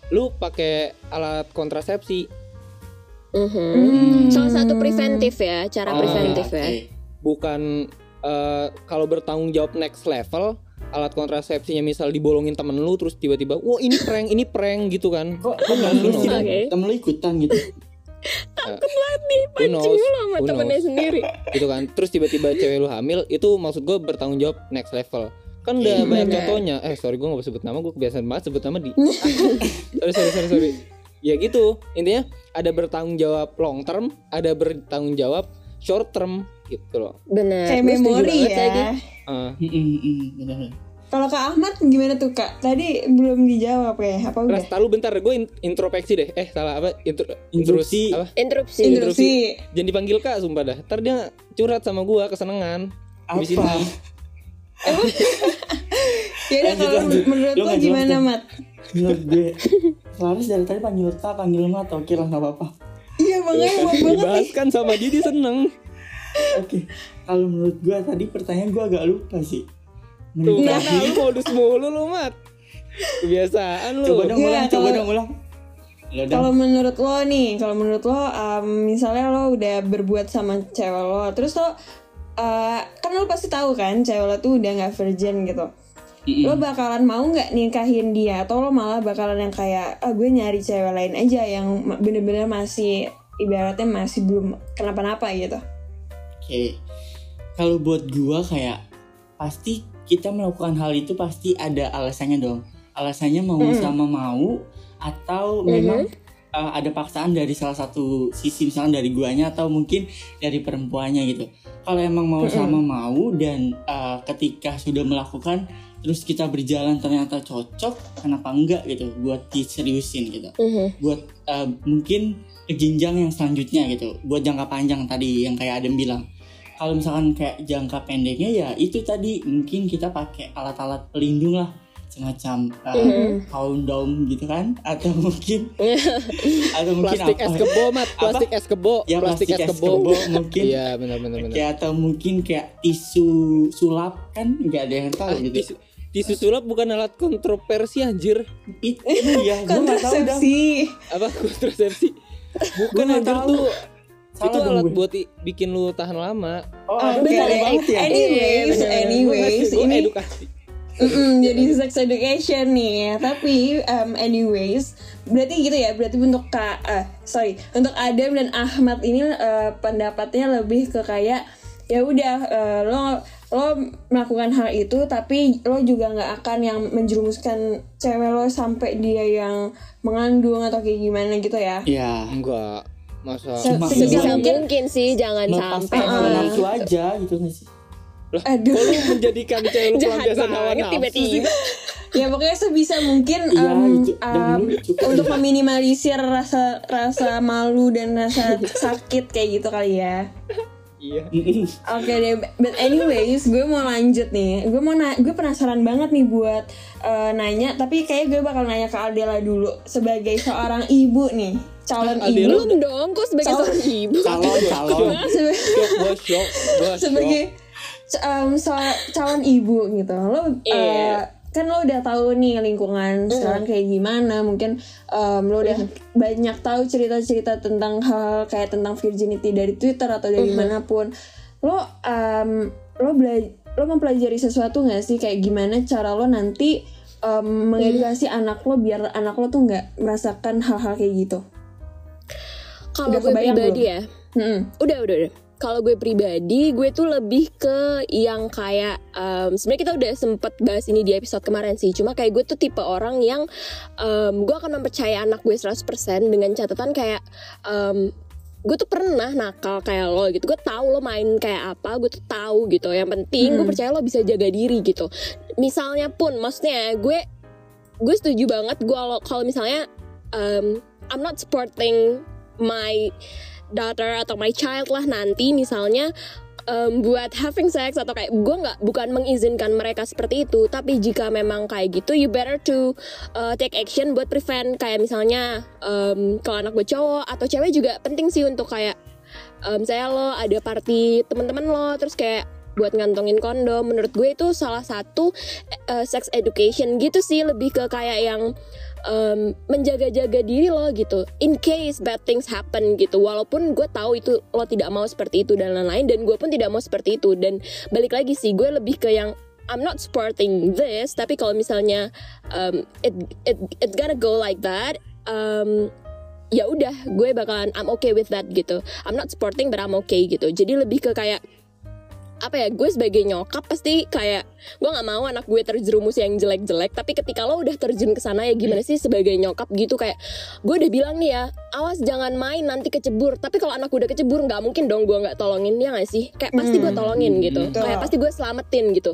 lu pakai alat kontrasepsi Mhm. Salah satu preventif ya, cara Oh, preventif Oke. ya. bukan eh, kalau bertanggung jawab next level alat kontrasepsinya misal dibolongin temen lu terus tiba-tiba wah ini prank ini prank gitu kan Kok temen lu sih? Oke. Temen lu ikutan gitu. who knows, Cing lu sama temennya knows. sendiri. gitu kan terus tiba-tiba cewek lu hamil itu maksud gue bertanggung jawab next level kan udah Iya, banyak bener. contohnya eh sorry gue gak sebut nama gue kebiasaan banget sebut nama di sorry sorry sorry sorry ya gitu intinya ada bertanggung jawab long term ada bertanggung jawab short term gitu loh Benar. Kayak memori ya. mm, bener. Kalau Kak Ahmad gimana tuh Kak? Tadi belum dijawab ya? Apa udah? Ras, tahu bentar gue in- introspeksi deh eh salah apa intro intrusi apa Interupsi. Interupsi. jangan dipanggil kak sumpah dah ntar dia curhat sama gue kesenengan Apa? Ya udah kalau menurut Lu lo gimana tuh. Mat? Menurut gue, Laris dari tadi panggil tak, panggil mat, oke lah nggak apa-apa. Iya makanya Mat banget dibahas kan sama dia dia seneng Oke, kalau menurut gue tadi pertanyaan gue agak lupa sih. Tuh Menikah. kan lu modus mulu lu mat Kebiasaan lu Coba dong Iya, ulang, coba kalau- dong ulang. Kalau menurut lo nih, kalau menurut lo, um, misalnya lo udah berbuat sama cewek lo, terus lo, uh, kan lo pasti tahu kan, cewek lo tuh udah nggak virgin gitu. Mm-mm. Lo bakalan mau nggak nikahin dia, atau lo malah bakalan yang kayak, ah gue nyari cewek lain aja yang bener-bener masih ibaratnya masih belum kenapa-napa gitu. Oke, kalau buat gua kayak pasti kita melakukan hal itu pasti ada alasannya dong. Alasannya mau sama mau atau memang uh, ada paksaan dari salah satu sisi misalnya dari guanya atau mungkin dari perempuannya gitu. Kalau emang mau sama mau dan uh, ketika sudah melakukan terus kita berjalan ternyata cocok, kenapa enggak gitu buat diseriusin gitu Mhm. buat uh, mungkin ke jenjang yang selanjutnya gitu. Buat jangka panjang tadi yang kayak Adam bilang. Kalau misalkan kayak jangka pendeknya ya itu tadi mungkin kita pakai alat-alat pelindung lah. Semacam uh, condom gitu kan? Atau mungkin atau mungkin Plastik apa? es kebo mat. Plastik es kebo. Ya Plastik es kebo. mungkin. Iya benar benar benar. Kayak atau mungkin kayak tisu sulap kan? Nggak ada yang tahu gitu. tisu, tisu sulap bukan alat kontroversi anjir. It- iya gue nggak tahu dah kontrasepsi apa kontrasepsi bukan anjir tahu. tuh Salah itu alat gue. buat bikin lu tahan lama. Oh Oh, betul. tahu banget ya? Anyways Gua anyways ngasih- gua ini edukasi. Mm-mm, jadi sex education nih tapi um, anyways berarti gitu ya. Berarti untuk kak eh, sorry. Untuk Adam dan Ahmad ini eh, pendapatnya lebih ke kayak ya udah eh, lo lo melakukan hal itu tapi lo juga nggak akan yang menjerumuskan cewek lo sampai dia yang mengandung atau kayak gimana gitu ya ya enggak masa Se- Cuma- sebisa Sebisa mungkin mungkin sih jangan sampai Ah. nafsu aja gitu nggak sih lah Aduh. kok lu menjadikan cewek lu jahat pelampiasan hawa nafsu tiba-tiba. ya pokoknya sebisa mungkin Iya, um, itu. Dan um, lucu. untuk meminimalisir rasa rasa malu dan rasa sakit kayak gitu kali ya iya Oke deh, but anyways, gue mau lanjut nih. Gue mau na gue penasaran banget nih buat eh, nanya, tapi kayak gue bakal nanya ke Adela dulu sebagai seorang ibu nih, calon Adela ibu. belum dong kok sebagai Calon- seorang ibu calon calon gua shock gua shock sebagai um, so- calon ibu gitu. Lo eh, Iya. Kan lo udah tahu nih lingkungan sekarang kayak gimana, mungkin um, lo udah banyak tahu cerita-cerita tentang hal kayak tentang virginity dari Twitter atau dari mana pun. Lo um, lo lo mempelajari sesuatu nggak sih kayak gimana cara lo nanti um, mengedukasi anak lo biar anak lo tuh nggak merasakan hal-hal kayak gitu. kalau gue kebayang pribadi belum? ya Mm-mm. udah udah udah kalau gue pribadi gue tuh lebih ke yang kayak em, sebenarnya kita udah sempet bahas ini di episode kemarin sih. Cuma kayak gue tuh tipe orang yang em, gue akan mempercayai anak gue 100% dengan catatan kayak em, gue tuh pernah nakal kayak lo gitu. Gue tahu lo main kayak apa gue tuh tahu gitu. Yang penting gue percaya lo bisa jaga diri gitu. Misalnya pun maksudnya gue gue setuju banget gue kalau kalau misalnya um, I'm not supporting my daughter atau my child lah nanti misalnya um, buat having sex atau kayak gue nggak bukan mengizinkan mereka seperti itu tapi jika memang kayak gitu you better to uh, take action buat prevent. Kayak misalnya um, kalau anak gue cowok atau cewek juga penting sih untuk kayak um, saya lo ada party teman-teman lo terus kayak buat ngantongin kondom. Menurut gue itu salah satu uh, sex education gitu sih. Lebih ke kayak yang um, menjaga-jaga diri lo gitu. In case bad things happen gitu. Walaupun gue tahu itu lo tidak mau seperti itu dan lain-lain. Dan gue pun tidak mau seperti itu. Dan balik lagi sih gue lebih ke yang I'm not supporting this. Tapi kalau misalnya um, it it it gonna go like that um, ya udah gue bakalan I'm okay with that gitu. I'm not supporting but I'm okay gitu. Jadi lebih ke kayak apa ya gue sebagai nyokap pasti kayak gue nggak mau anak gue terjerumus yang jelek-jelek tapi ketika lo udah terjun ke sana ya gimana sih sebagai nyokap gitu kayak gue udah bilang nih ya awas jangan main nanti kecebur. Tapi kalau anak gue udah kecebur nggak mungkin dong gue nggak tolongin ya nggak sih? Kayak pasti gue tolongin gitu. Betul. kayak pasti gue selamatin gitu.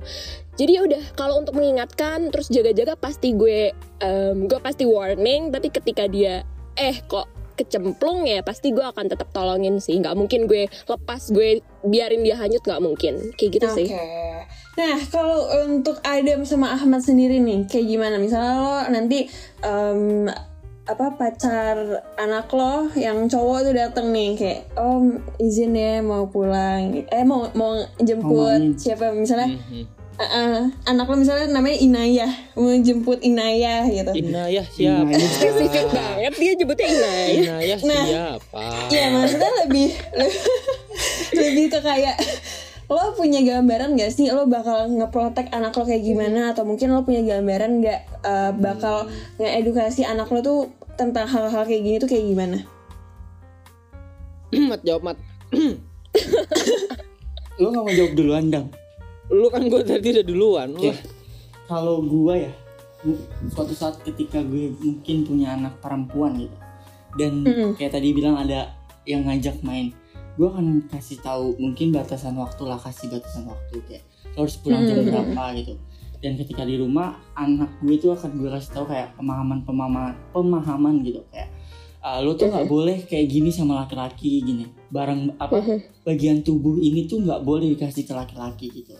Jadi ya udah kalau untuk mengingatkan terus jaga-jaga pasti gue em, gue pasti warning tapi ketika dia eh kok kecemplung ya pasti gue akan tetap tolongin sih nggak mungkin gue lepas gue biarin dia hanyut nggak mungkin kayak gitu Oke. sih Nah, kalau untuk Adam sama Ahmad sendiri nih, kayak gimana? Misalnya lo nanti em, apa pacar anak lo yang cowok tuh dateng nih kayak om izin ya mau pulang eh mau mau jemput main. siapa misalnya Mhm. Eh, anak lo misalnya namanya Inayah mau jemput Inayah gitu Inayah siapa? Spesifik banget dia nyebutnya Inay Inayah Nah. siapa? Iya maksudnya lebih lebih ke kayak lo punya gambaran gak sih lo bakal ngeprotek anak lo kayak gimana atau mungkin lo punya gambaran gak eh, bakal ngeedukasi anak lo tuh tentang hal-hal kayak gini tuh kayak gimana? mat jawab mat. lo gak mau jawab duluan dong Lu kan gue tadi udah duluan. Oke. Wah, kalau gue ya suatu saat ketika gue mungkin punya anak perempuan gitu dan Mm-mm. kayak tadi bilang ada yang ngajak main gue akan kasih tahu mungkin batasan waktu lah kasih batasan waktu kayak lo harus pulang jam Mm-mm. berapa gitu dan ketika di rumah anak gue itu akan gue kasih tahu kayak pemahaman pemahaman pemahaman gitu kayak "Ah, lo tuh nggak boleh kayak gini sama laki-laki gini barang apa bagian tubuh ini tuh nggak boleh dikasih ke laki-laki gitu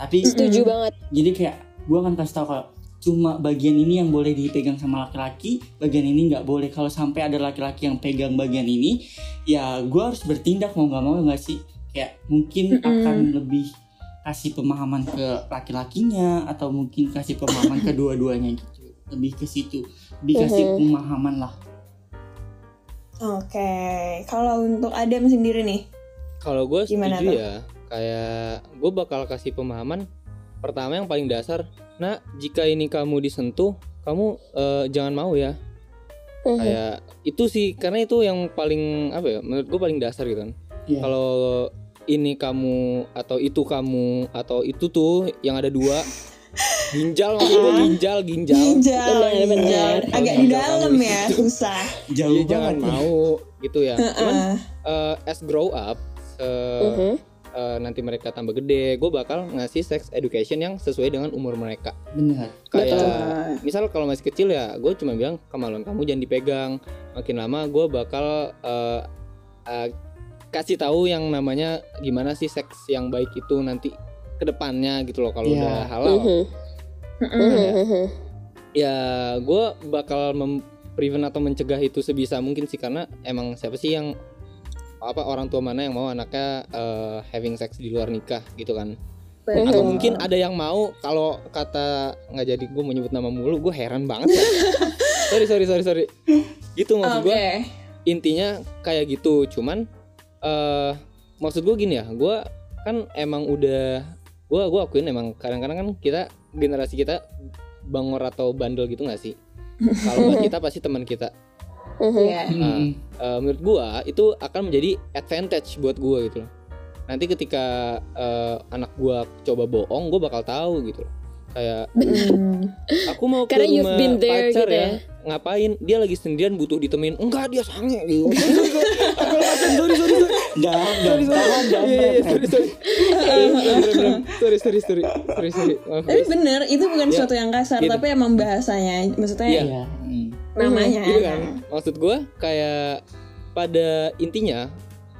tapi setuju banget. Jadi kayak gue akan kasih tau kalau cuma bagian ini yang boleh dipegang sama laki-laki bagian ini nggak boleh. Kalau sampai ada laki-laki yang pegang bagian ini ya gue harus bertindak mau nggak mau nggak sih? Kayak mungkin Mm-mm. akan lebih kasih pemahaman ke laki-lakinya atau mungkin kasih pemahaman kedua-duanya gitu. Lebih ke situ. Lebih kasih Mhm. pemahaman lah. Oke, kalau untuk Adam sendiri nih, Kalau gue Gimana setuju tuh? ya, kayak gue bakal kasih pemahaman. Pertama yang paling dasar, nah jika ini kamu disentuh, kamu eh, jangan mau ya. Mhm. Kayak itu sih, karena itu yang paling apa ya? Menurut gue paling dasar gitu kan. Iya. Kalau ini kamu atau itu kamu atau itu tuh yang ada dua ginjal maksud gue ginjal ginjal. ginjal, Benar, ginjal. benar. agak di ginjal dalam ya, susah. jauh Iya, jangan ya. mau gitu ya. Cuman Heeh. eh, as grow up eh, Mhm. Eh, nanti mereka tambah gede, gue bakal ngasih sex education yang sesuai dengan umur mereka. benar Kayak Betul. misal kalau masih kecil ya, gue cuma bilang kemaluan kamu jangan dipegang. Makin lama gue bakal eh, eh, kasih tahu yang namanya gimana sih seks yang baik itu nanti ke depannya gitu loh kalau Iya. udah halal. Mhm. Heeh. Mhm. Ya gue bakal mem- prevent atau mencegah itu sebisa mungkin sih karena emang siapa sih yang apa orang tua mana yang mau anaknya eh, having sex di luar nikah gitu kan Betul. atau mungkin ada yang mau kalau kata nggak jadi gue mau nyebut nama mulu gue heran banget ya. sorry sorry sorry sorry gitu maksud Oke. gue intinya kayak gitu cuman eh maksud gue gini ya gue kan emang udah gue gue akuin emang kadang-kadang kan kita generasi kita bangor atau bandel gitu nggak sih kalau kita pasti teman kita Iya. Nah, Mm. eh, menurut gua itu akan menjadi advantage buat gua gitu loh. Nanti ketika eh, anak gua coba bohong, gua bakal tahu gitu loh. Kayak Hmm. aku mau ke Karena you've rumah been there pacar gitu ya. ya. Ngapain? Dia lagi sendirian butuh ditemenin. Enggak, dia sange gitu. sorry, sorry, sorry. Jangan, Sorry, sorry. jangan, jangan. Iya, iya, sorry, sorry. Eh, bener, bener. Sorry, sorry, sorry. Sorry, sorry. Maaf, Tapi bener, itu bukan sesuatu yang kasar, gitu. tapi emang bahasanya, maksudnya Iya. Iya. mm. namanya. gitu kan maksud gue kayak pada intinya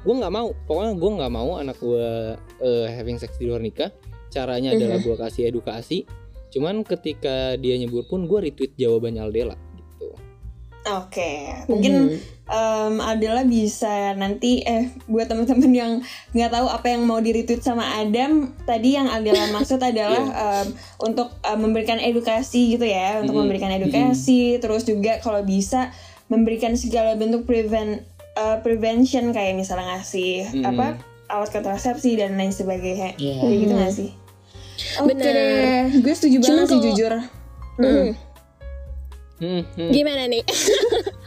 gue nggak mau pokoknya gue nggak mau anak gue eh, having sex di luar nikah caranya adalah gue kasih edukasi cuman ketika dia nyebur pun gue retweet jawabannya Aldela gitu Oke, mungkin em, Adela bisa nanti eh buat teman-teman yang nggak tahu apa yang mau di retweet sama Adam, tadi yang Adela maksud adalah em, untuk em, memberikan edukasi gitu ya, untuk Mm-mm. memberikan edukasi, terus juga kalau bisa memberikan segala bentuk prevent eh, prevention kayak misalnya ngasih Mm-mm. apa alat kontrasepsi dan lain sebagainya, Iya. kayak gitu nggak sih? Oke Benar. deh, gue setuju Cuma banget sih kalau- jujur. Mhm. Hmm, hmm. Gimana nih?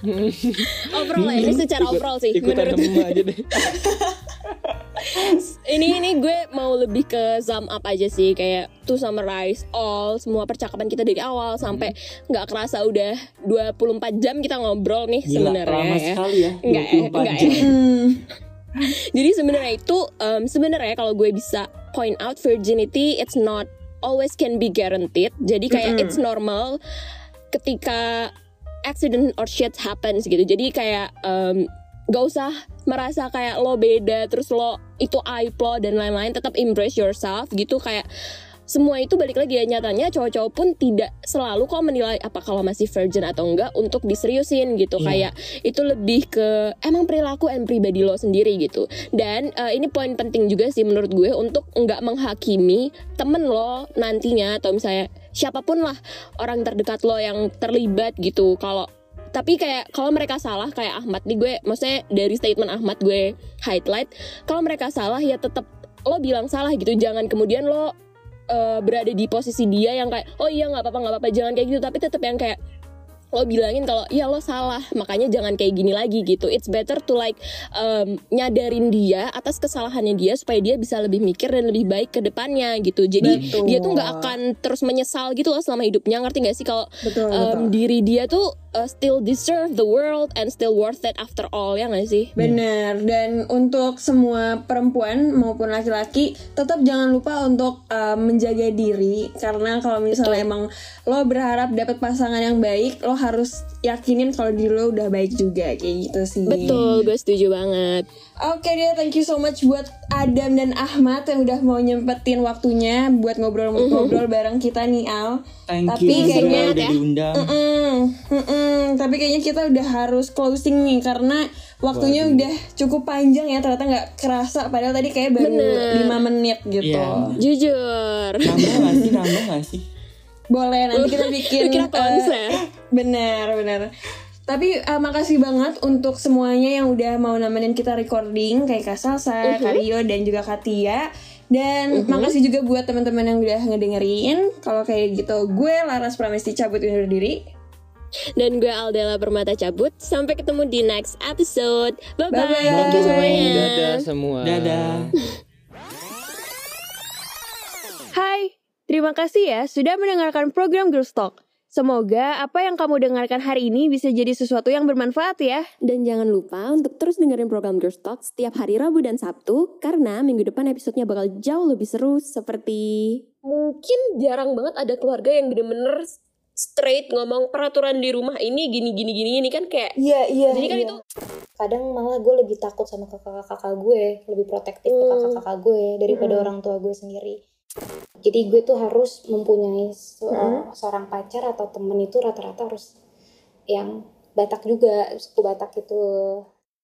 overall ya, ini secara overall sih. ikutan Menurut aja deh ini ini gue mau lebih ke sum up aja sih kayak to summarize all semua percakapan kita dari awal sampai nggak kerasa udah 24 jam kita ngobrol nih sebenarnya lama ya. sekali ya. Enggak ya, 24 enggak ya. Hmm. Jadi sebenarnya itu um, sebenarnya kalau gue bisa point out virginity it's not always can be guaranteed. Jadi kayak Mm-mm. it's normal ketika accident or shit happens gitu. Jadi kayak um, gak usah merasa kayak lo beda terus lo itu aib lo dan lain-lain tetap embrace yourself gitu kayak semua itu balik lagi ya nyatanya cowok-cowok pun tidak selalu kok menilai apa kalau masih virgin atau enggak untuk diseriusin gitu Iya. kayak itu lebih ke emang perilaku and pribadi lo sendiri gitu dan eh, ini poin penting juga sih menurut gue untuk enggak menghakimi temen lo nantinya atau misalnya siapa pun lah orang terdekat lo yang terlibat gitu. Kalau tapi kayak kalau mereka salah kayak Ahmad nih gue maksudnya dari statement Ahmad gue highlight kalau mereka salah ya tetap lo bilang salah gitu. Jangan kemudian lo eh, berada di posisi dia yang kayak oh iya nggak apa-apa nggak apa-apa jangan kayak gitu. Tapi tetap yang kayak lo bilangin kalau ya lo salah makanya jangan kayak gini lagi gitu it's better to like um, nyadarin dia atas kesalahannya dia supaya dia bisa lebih mikir dan lebih baik ke depannya gitu jadi Betul. dia tuh nggak akan terus menyesal gitu loh selama hidupnya ngerti gak sih kalau Betul, um, betul. diri dia tuh uh, still deserve the world and still worth it after all ya gak sih Benar, dan untuk semua perempuan maupun laki-laki tetap jangan lupa untuk uh, menjaga diri karena kalau misalnya Betul. emang lo berharap dapat pasangan yang baik, lo harus yakinin kalau diri lo udah baik juga kayak gitu sih. betul gue setuju banget Oke deh, thank you so much buat Adam dan Ahmad yang udah mau nyempetin waktunya buat ngobrol-ngobrol bareng kita nih Al. Thank Tapi you kayaknya udah ya. diundang. Mm-mm, mm-mm. Tapi kayaknya kita udah harus closing nih karena waktunya udah cukup panjang ya ternyata nggak kerasa padahal tadi kayak baru Bener. 5 menit gitu. Iya. Jujur. Nambah gak sih? Nambah gak sih? Boleh nanti kita bikin Kira konser. Benar benar. Tapi eh, makasih banget untuk semuanya yang udah mau nemenin kita recording kayak Kak Salsa, Kak Rio dan juga Kak Tia. Dan makasih juga buat teman-teman yang udah ngedengerin. Kalau kayak gitu, gue Laras Pramesti cabut undur diri. Dan gue Aldela Permata cabut. Sampai ketemu di next episode. Bye-bye. Bye-bye. Thank you semuanya. Dadah semua. Dadah. Hai, terima kasih ya sudah mendengarkan program Girls Talk. Semoga apa yang kamu dengarkan hari ini bisa jadi sesuatu yang bermanfaat ya. Dan jangan lupa untuk terus dengerin program Girls Talk setiap hari Rabu dan Sabtu karena minggu depan episodenya bakal jauh lebih seru seperti mungkin jarang banget ada keluarga yang bener-bener straight ngomong peraturan di rumah ini gini gini gini ini kan kayak Iya iya. jadi kan iya. itu kadang malah gue lebih takut sama kakak-kakak gue, lebih protektif ke Hmm. kakak-kakak gue daripada orang tua gue sendiri. Jadi gue tuh harus mempunyai se- seorang pacar atau temen itu rata-rata harus yang Batak juga, suku Batak itu